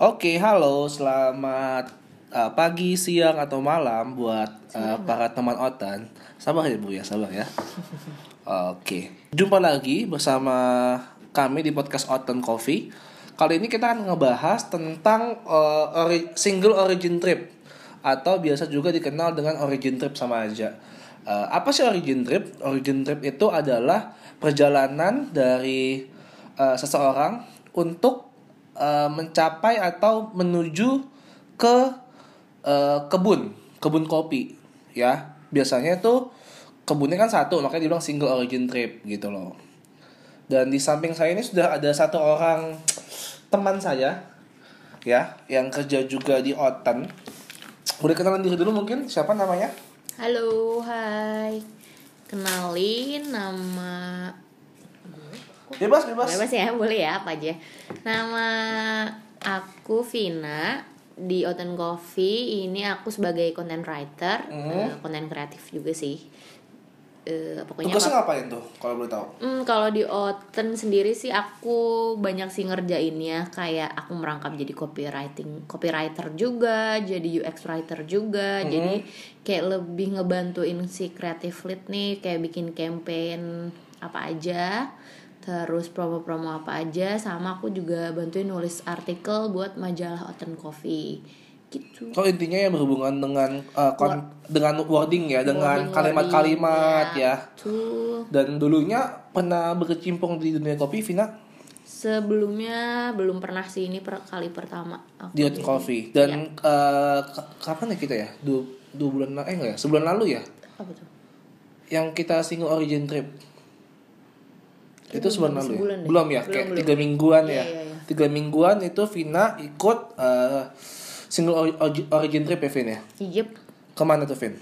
Oke, halo, selamat uh, pagi, siang atau malam buat uh, para teman Otan. Sabar ya Bu ya, sabar ya. Oke, jumpa lagi bersama kami di podcast Otan Coffee. Kali ini kita akan ngebahas tentang uh, ori- single origin trip atau biasa juga dikenal dengan origin trip sama aja. Uh, apa sih origin trip? Origin trip itu adalah perjalanan dari uh, seseorang untuk uh, mencapai atau menuju ke uh, kebun, kebun kopi, ya. Biasanya tuh kebunnya kan satu, makanya dibilang single origin trip gitu loh. Dan di samping saya ini sudah ada satu orang teman saya, ya, yang kerja juga di Otan. Boleh kenalan diri dulu mungkin siapa namanya? Halo, hai. Kenalin nama Bebas, bebas. Bebas ya, boleh ya apa aja. Nama aku Vina di Oten Coffee. Ini aku sebagai content writer, Hmm. eh, content kreatif juga sih. Eh, pokoknya Tugasnya apa- ngapain tuh kalau boleh tahu? Hmm, kalau di Oten sendiri sih aku banyak sih ngerjainnya kayak aku merangkap jadi copywriting, copywriter juga, jadi UX writer juga. Jadi kayak lebih ngebantuin si creative lead nih kayak bikin campaign apa aja, terus promo-promo apa aja sama aku juga bantuin nulis artikel buat majalah Oten Coffee. Gitu. Oh intinya ya berhubungan dengan uh, kon- dengan wording ya, dengan kalimat-kalimat ya. Tuh. Dan dulunya pernah berkecimpung di dunia kopi, Vina Sebelumnya belum pernah sih ini per kali pertama aku di Hot jadi- Coffee. Dan eh, ka- kapan ya kita ya? Dua, dua bulan eh enggak ya? Sebulan lalu ya? apa tuh? Yang kita single origin trip. Itu sebulan lalu ya? deh. Belum ya? Belum, Kayak belum. tiga mingguan Iya, ya? iya, iya. Tiga mingguan itu Vina ikut eh, single origin trip ya, Vin ya? Yep. Ke mana tuh, Vin?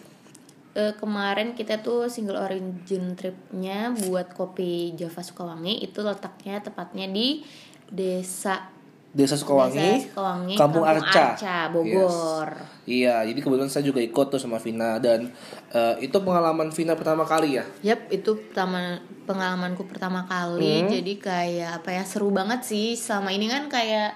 Eh, kemarin kita tuh single origin tripnya buat kopi Java Sukawangi itu letaknya tepatnya di desa Desa Sukawangi, Desa Sukawangi Kampung, Arca. Bogor. Iya, jadi kebetulan saya juga ikut tuh sama Vina dan eh, itu pengalaman Vina pertama kali ya. Yap, itu pertama pengalamanku pertama kali. Hmm. Jadi kayak apa ya seru banget sih. Sama ini kan kayak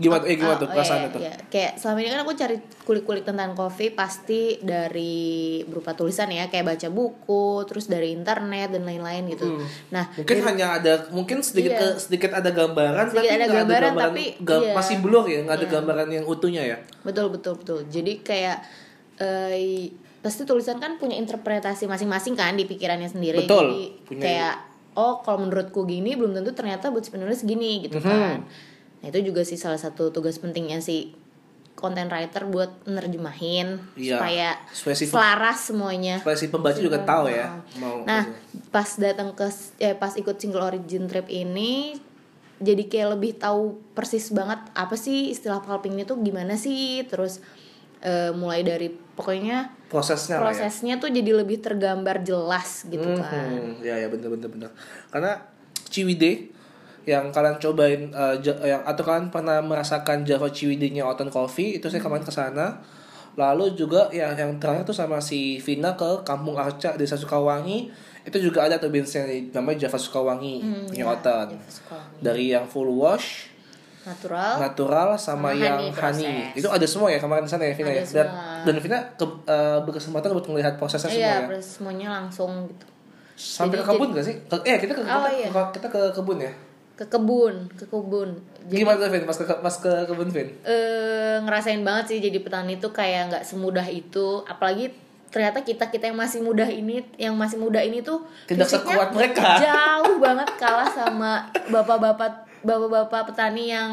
Gimana eh gimana Oh, tuh oh, perasaannya iya, tuh? iya. Kayak selama ini kan aku cari kulik-kulik tentang kopi pasti dari berupa tulisan ya, kayak baca buku, terus dari internet dan lain-lain gitu. Nah, Mungkin hanya ada mungkin sedikit Iya. ke- sedikit ada gambaran Sedikit tapi ada nggak gambaran, tapi ga- iya. masih blur ya, nggak ada Iya. gambaran yang utuhnya ya. betul betul betul. Jadi kayak eh, pasti tulisan kan punya interpretasi masing-masing kan di pikirannya sendiri. Betul, Jadi punya- kayak oh kalau menurutku gini belum tentu ternyata buat penulis gini gitu Mhm. kan. Nah, itu juga sih salah satu tugas pentingnya si content writer buat nerjemahin Iya, supaya spesifik. selaras semuanya. Supaya si pembaca juga tahu ya mau Nah, pas datang ke eh, pas ikut single origin trip ini jadi kayak lebih tahu persis banget apa sih istilah pulping itu gimana sih terus eh, mulai dari pokoknya prosesnya ya. prosesnya tuh jadi lebih tergambar jelas gitu kan. Hmm, ya ya bener bener bener. Karena Ciwide yang kalian cobain ja- yang atau kalian pernah merasakan Java Ciwide-nya Oten Coffee itu saya kemarin ke sana. Lalu juga yang yang terakhir tuh sama si Vina ke Kampung Arca Desa Sukawangi itu juga ada tuh bensin namanya Java Sukawangi Hmm, ya, Oten. Dari yang full wash, Natural. natural sama, Sama yang honey honey. Itu ada semua ya kemarin di sana ya Vina Ada ya. Dan semua. dan Vina ke, eh, berkesempatan buat melihat prosesnya semua Iya, ya. terus semuanya langsung gitu. Sampai Jadi- ke kebun gak sih? Ke- eh kita ke Oh, kita, iya. ke- kita ke kebun ya. Ke kebun, ke kebun. Jadi Gimana tuh Vin pas ke pas ke kebun Vin? eh ngerasain banget sih jadi petani itu kayak nggak semudah itu apalagi ternyata kita kita yang masih muda ini yang masih muda ini tuh Tidak sekuat mereka. jauh banget kalah sama bapak-bapak bapak-bapak petani yang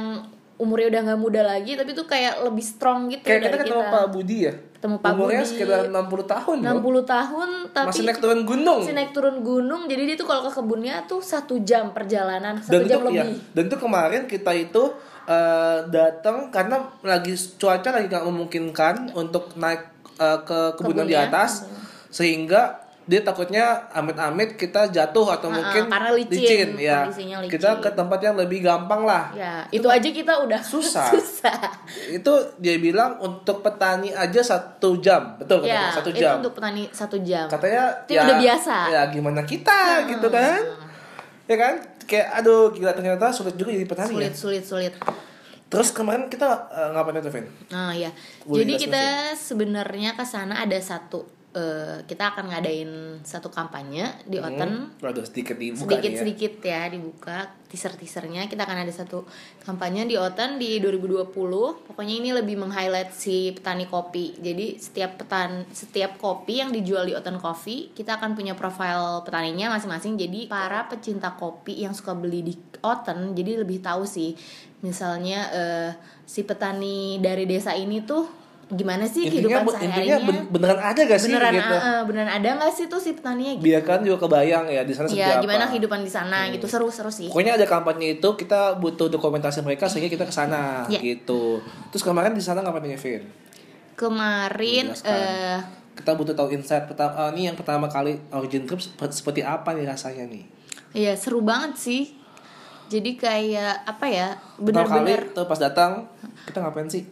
umurnya udah nggak muda lagi tapi tuh kayak lebih strong gitu Kayak kita ketemu Pak Budi ya. Ketemu Pak Umurnya Budi. sekitar 60 tahun loh. 60 tahun tapi Masih naik turun gunung. masih naik turun gunung jadi dia tuh kalau ke kebunnya tuh satu jam perjalanan dan satu itu jam ya, lebih dan itu kemarin kita itu eh, datang karena lagi cuaca lagi nggak memungkinkan untuk naik eh, ke kebunan di atas sehingga dia takutnya amit-amit kita jatuh atau Ah, mungkin karena licin, ya. kondisinya licin. kita ke tempat yang lebih gampang lah. Ya itu aja kita udah Susah. susah. Itu dia bilang untuk petani aja satu jam. Betul ya katanya satu itu jam. untuk petani satu jam. Katanya Itu udah biasa. ya gimana kita gitu kan? Ya kan? Kayak aduh gila ternyata sulit juga jadi petani sulit ya. sulit sulit. Terus kemarin kita uh, ngapain itu, Vin? Nah ya, Boleh jadi kita sebenarnya ke sana ada satu, eh, kita akan ngadain satu kampanye di Oten, Waduh sedikit dibuka sedikit ya. sedikit ya dibuka teaser teasernya. Kita akan ada satu kampanye di Oten di 2020. Pokoknya ini lebih meng-highlight si petani kopi. Jadi setiap petan, setiap kopi yang dijual di Oten Coffee, kita akan punya profil petaninya masing-masing. Jadi para pecinta kopi yang suka beli di Oten, jadi lebih tahu sih. Misalnya eh, si petani dari desa ini tuh gimana sih Intinya, kehidupan intinya sehari-harinya ben- beneran ada gak sih beneran gitu? eh, beneran ada nggak sih tuh si petaninya gitu Biar kan juga kebayang ya di sana seperti ya apa. gimana kehidupan di sana gitu seru-seru sih Pokoknya ada kampanye itu kita butuh dokumentasi mereka sehingga kita ke sana Ya. gitu. Terus kemarin di sana ngapain ya, Vin? kemarin eh Kita butuh tahu insight pertama ah, ini yang pertama kali origin trip sep- seperti apa nih rasanya nih. ya seru banget sih jadi kayak apa ya tuh pas datang kita ngapain sih?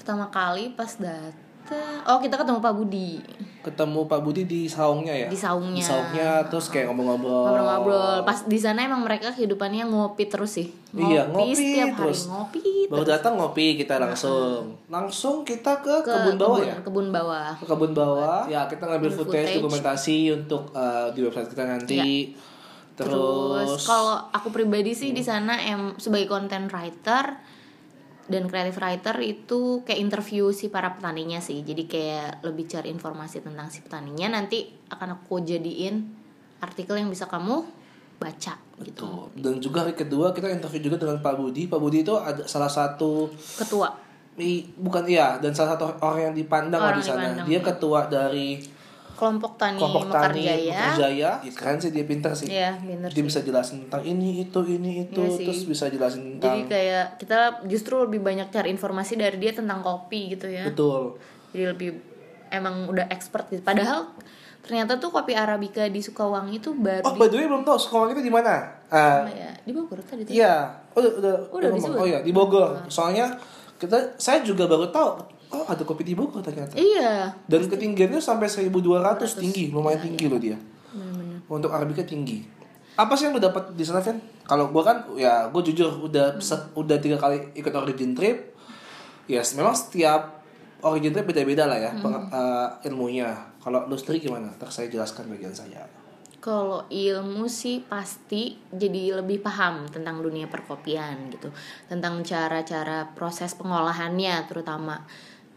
Pertama kali pas datang oh kita ketemu Pak Budi Ketemu Pak Budi di saungnya ya? Di saungnya. Di saungnya terus kayak ngomong-ngobrol. ngobrol-ngobrol pas di sana emang mereka kehidupannya ngopi terus sih Iya, ngopi setiap hari terus. ngopi Baru terus. datang ngopi kita langsung. Langsung kita ke, ke kebun bawah ya? kebun bawah ke kebun bawah ya kita ngambil Ambil footage, footage. dokumentasi untuk uh, di website kita nanti Terus, terus, kalau aku pribadi sih di sana em sebagai content writer dan creative writer itu kayak interview si para petaninya sih. Jadi kayak lebih cari informasi tentang si petaninya nanti akan aku jadiin artikel yang bisa kamu baca gitu. Dan juga hari kedua kita interview juga dengan Pak Budi Pak Budi itu ada salah satu Ketua. i- bukan iya dan salah satu orang yang dipandang Orang di sana dipandang, dia ya. ketua dari Kelompok Tani kelompok tani Mekarjaya. Mekarjaya keren sih dia pintar sih Iya, bener dia sih. bisa jelasin tentang ini itu ini itu Iya sih. terus bisa jelasin Jadi tentang kayak kita justru lebih banyak cari informasi dari dia tentang kopi gitu ya. betul jadi lebih emang udah expert gitu padahal ternyata tuh kopi arabica di Sukawangi tuh baru oh by the way belum tahu sekolah kita di mana Ah, apa ya di Bogor tadi tuh Iya, oh, udah udah, Udah ngomong. disebut? Oh iya, di Bogor. Soalnya kita saya juga baru tahu oh ada kopi di Bogor ternyata. iya Dan ketinggiannya sampai 1200 tinggi, lumayan tinggi loh dia. bener-bener Untuk Arabica tinggi. Apa sih yang lu dapat di sana, Fen? Kalau gua kan ya gua jujur udah se- udah tiga kali ikut origin trip. Yes, memang setiap origin trip beda-beda lah ya peng- eh, ilmunya. Kalau lu sendiri gimana? Ntar saya jelaskan bagian saya. kalau ilmu sih pasti jadi lebih paham tentang dunia perkopian gitu tentang cara-cara proses pengolahannya terutama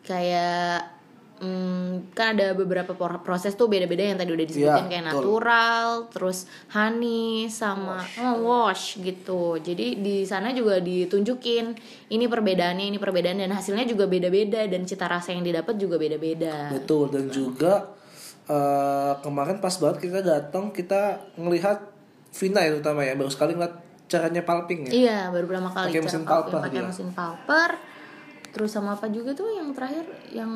kayak hmm, kan ada beberapa proses tuh beda-beda yang tadi udah disebutin Iya, kayak betul. natural terus honey sama wash. wash gitu jadi di sana juga ditunjukin ini perbedaannya ini perbedaan dan hasilnya juga beda-beda dan cita rasa yang didapat juga beda-beda Betul dan juga eh, kemarin pas banget kita datang kita ngelihat Vina ya terutama ya baru sekali ngeliat caranya palping ya. Iya, baru pertama kali Pakai cara mesin palper pakai mesin palper. Terus sama apa juga tuh yang terakhir yang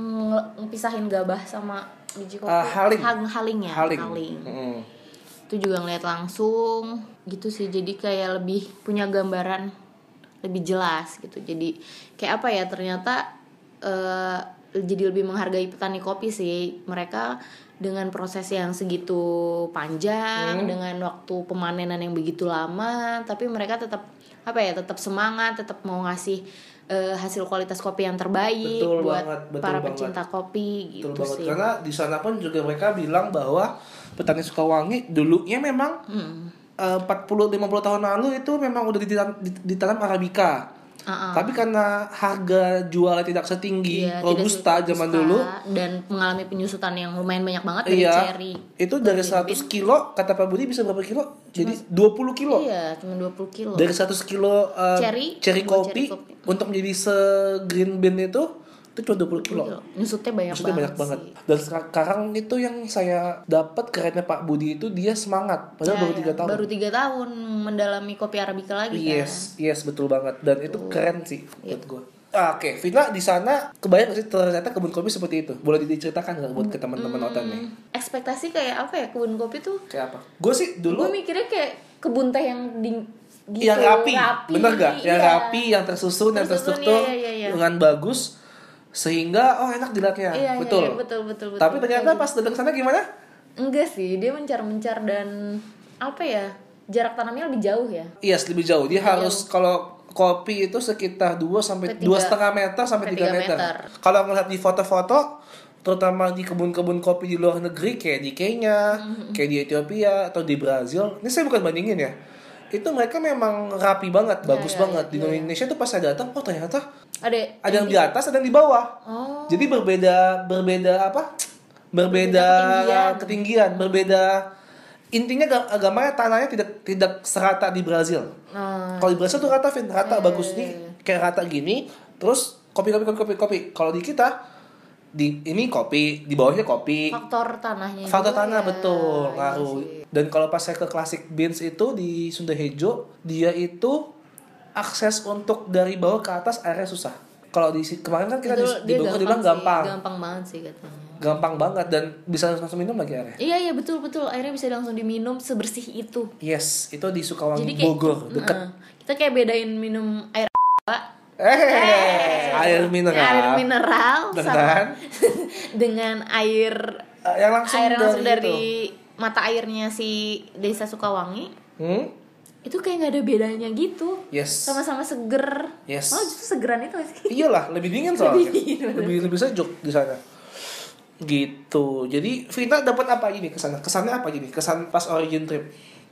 ngepisahin gabah sama biji kopi. Ah, haling. Hang- haling ya, Haling. haling. Mm. Itu juga ngeliat langsung gitu sih. Jadi kayak lebih punya gambaran lebih jelas gitu. Jadi kayak apa ya ternyata eh, jadi lebih menghargai petani kopi sih. Mereka dengan proses yang segitu panjang, Hmm. dengan waktu pemanenan yang begitu lama, tapi mereka tetap apa ya, tetap semangat, tetap mau ngasih eh, hasil kualitas kopi yang terbaik Betul buat banget, betul para banget. pecinta kopi Betul gitu banget sih. karena di sana pun juga mereka bilang bahwa petani Sukawangi dulunya memang Hmm. eh, 40 50 tahun lalu itu memang udah ditanam, ditanam arabica. Ah. Tapi karena harga jualnya tidak setinggi tidak robusta seperti zaman dulu, dan mengalami penyusutan yang lumayan banyak banget dari iya. cherry. Itu dari 100 kilo kata Pak Budi bisa berapa kilo? Jadi 20 kilo. Iya, cuma 20 kilo. dari 100 kilo uh, Cherry, cherry kopi, cherry kopi. untuk menjadi se green bean itu itu cuma 20 kilo. Nyusutnya banyak Maksudnya banget, banyak banget. sih. Dan sekarang itu yang saya dapat kerennya Pak Budi itu dia semangat padahal Ya, baru ya, tiga tahun. Baru tiga tahun mendalami kopi arabica lagi kan. Yes, yes betul banget dan itu keren sih buat gue. Ah, Oke, Vina di sana kebayang sih ternyata kebun kopi seperti itu? Boleh diceritakan nggak buat ke teman-teman Hmm. Nih? Ekspektasi kayak apa ya kebun kopi tuh? Kayak apa? Gue sih dulu Gue mikirnya kayak kebun teh yang di gitu, yang rapi, bener gak? Yang iya. rapi, yang tersusun, yang Tersusun, terstruktur iya, iya, iya. dengan bagus, sehingga oh enak dilihatnya, Iya, iya, betul. iya, betul, betul, betul. Tapi ternyata pas datang sana gimana? Enggak sih, dia mencar-mencar dan apa ya? jarak tanamnya lebih jauh ya Iya, lebih jauh. Dia harus kalau kopi itu sekitar 2 sampai dua setengah meter sampai sampai 3 tiga meter. meter. Kalau ngeliat di foto-foto terutama di kebun-kebun kopi di luar negeri kayak di Kenya, Mm-hmm. kayak di Ethiopia atau di Brazil. Ini saya bukan bandingin ya. Itu mereka memang rapi banget, bagus ya, banget. ya, di iya, Indonesia tuh pas saya datang, oh ternyata ada ada yang di atas, ada yang di bawah. oh Jadi berbeda berbeda apa? Berbeda ketinggian. ketinggian, berbeda intinya ga- gambarnya tanahnya tidak tidak serata di Brazil. nah, Kalau di Brazil tuh rata, Vin. rata bagus nih, kayak rata gini. Terus kopi kopi kopi kopi kopi. Kalau di kita di ini kopi, di bawahnya kopi. faktor tanahnya Faktor juga tanah ya. betul Iya ngaruh. Dan kalau pas saya ke Classic Beans itu di Sunda Hejo, dia itu akses untuk dari bawah ke atas airnya susah. Kalau di kemarin kan kita Itu di, di Bogor dibilang sih, gampang, gampang banget sih katanya gampang banget dan bisa langsung minum lagi airnya. iya iya betul betul airnya bisa langsung diminum sebersih itu Yes, itu di Sukawangi jadi kayak Bogor dekat. Heeh. kita kayak bedain minum air Eh, air mineral. air mineral Dengan? sama dengan air Eh, yang langsung air langsung dari, dari mata airnya si desa Sukawangi. Hmm? itu kayak nggak ada bedanya gitu Yes. sama-sama seger Yes. oh justru segeran itu sih Iyalah, lebih dingin soalnya. Lebih dingin, bener. lebih lebih sejuk di sana. Gitu. Jadi Vina dapat apa ini ke sana? Kesannya apa gini? Kesan pas origin trip.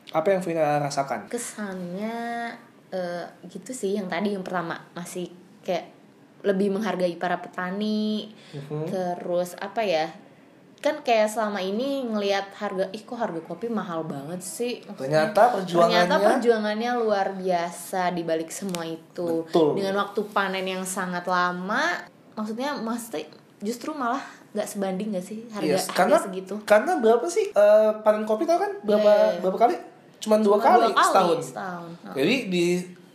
Apa yang Vina rasakan? kesannya eh, gitu sih yang tadi yang pertama masih kayak lebih menghargai para petani Mhm. terus apa ya kan kayak selama ini ngelihat harga ih kok harga kopi mahal banget sih Maksudnya, Ternyata perjuangannya ternyata perjuangannya luar biasa di balik semua itu Betul. dengan waktu panen yang sangat lama maksudnya mesti justru malah nggak sebanding gak sih harga Yes, harga karena segitu karena berapa sih eh, panen kopi tau kan berapa Iya, iya, iya. berapa kali? Cuman dua Cuma kali, setahun. setahun. Oh. Jadi di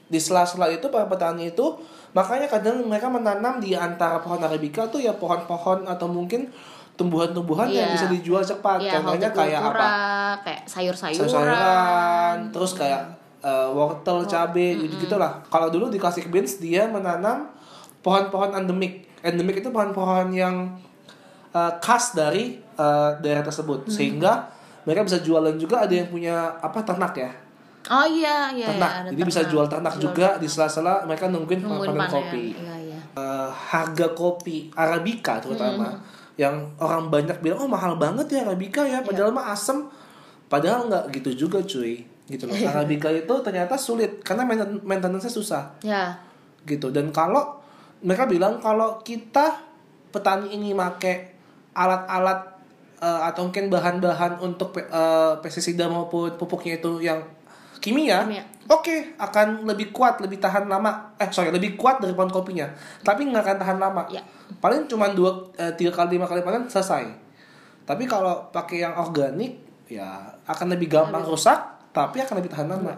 di sela-sela itu para petani itu makanya kadang mereka menanam di antara pohon arabica tuh ya pohon-pohon atau mungkin tumbuhan-tumbuhan yang Iya. bisa dijual cepat. Iya, Contohnya kayak apa? kayak sayur-sayuran. sayur-sayuran, terus kayak eh, wortel, cabe, gitu lah. Kalau dulu di Classic Beans dia menanam pohon-pohon endemik. Endemik itu pohon-pohon yang eh, khas dari eh, daerah tersebut, sehingga mereka bisa jualan juga. Ada yang punya apa ternak ya, Oh iya, iya. ternak. iya, Jadi bisa jual ternak juga di sela-sela mereka nungguin Nungguin panen panen. kopi. Iya, iya. Eh, harga kopi arabica terutama yang orang banyak bilang oh mahal banget ya arabica ya padahal mah asem padahal nggak gitu juga cuy gitu loh arabica itu ternyata sulit karena mainten- maintenance-nya susah Ya. gitu dan kalau mereka bilang kalau kita petani ini make alat-alat eh, atau mungkin bahan-bahan untuk eh, pestisida maupun pupuknya itu yang kimia, Kimia. oke akan lebih kuat lebih tahan lama. Eh sorry lebih kuat dari pohon kopinya. Tapi nggak akan tahan lama. Ya. paling cuma dua eh, tiga kali lima kali panen selesai. Tapi kalau pakai yang organik ya akan lebih gampang rusak tapi akan lebih tahan lama.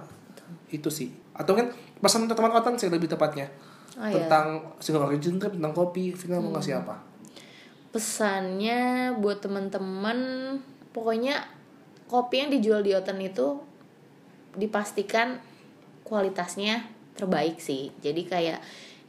Itu sih. Atau kan pesan untuk teman otan sih lebih tepatnya Oh, iya. tentang single origin trip tentang kopi Vina mau ngasih apa Pesannya buat teman-teman pokoknya kopi yang dijual di Oten itu dipastikan kualitasnya terbaik sih. Jadi kayak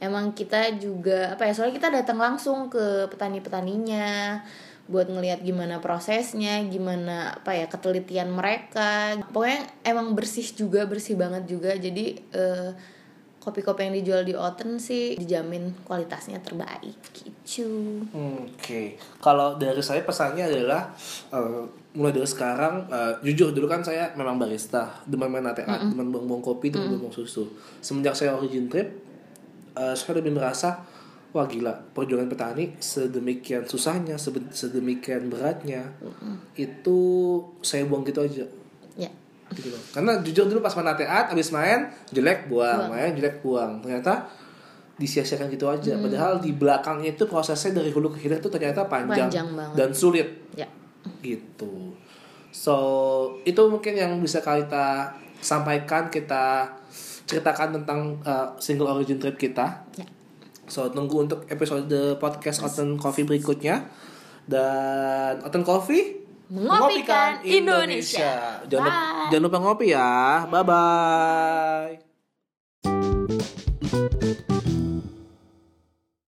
emang kita juga apa ya soalnya kita datang langsung ke petani-petaninya buat ngelihat gimana prosesnya, gimana apa ya ketelitian mereka. Pokoknya emang bersih juga, bersih banget juga. Jadi eh, kopi-kopi yang dijual di Oten sih dijamin kualitasnya terbaik gitu. Oke, kalau dari saya pesannya adalah eh, mulai dari sekarang eh, jujur dulu kan saya memang barista, demen main latte art, demen buang-buang kopi, demen buang susu. Semenjak saya origin trip, eh, saya lebih merasa wah gila perjuangan petani sedemikian susahnya, sedemikian beratnya, itu saya buang gitu aja. Ya. Gitu loh. Karena jujur dulu pas main art, abis main jelek buang, main jelek buang. Ternyata disia-siakan gitu aja. Padahal di belakangnya itu prosesnya dari hulu ke hilir itu ternyata panjang, Panjang banget. dan sulit Ya. gitu. So itu mungkin yang bisa kita sampaikan kita ceritakan tentang uh, single origin trip kita. Ya. So tunggu untuk episode podcast Oten Coffee berikutnya dan Oten Coffee Mengopikan Indonesia. Jangan, lupa- jangan lupa ngopi ya. Bye bye.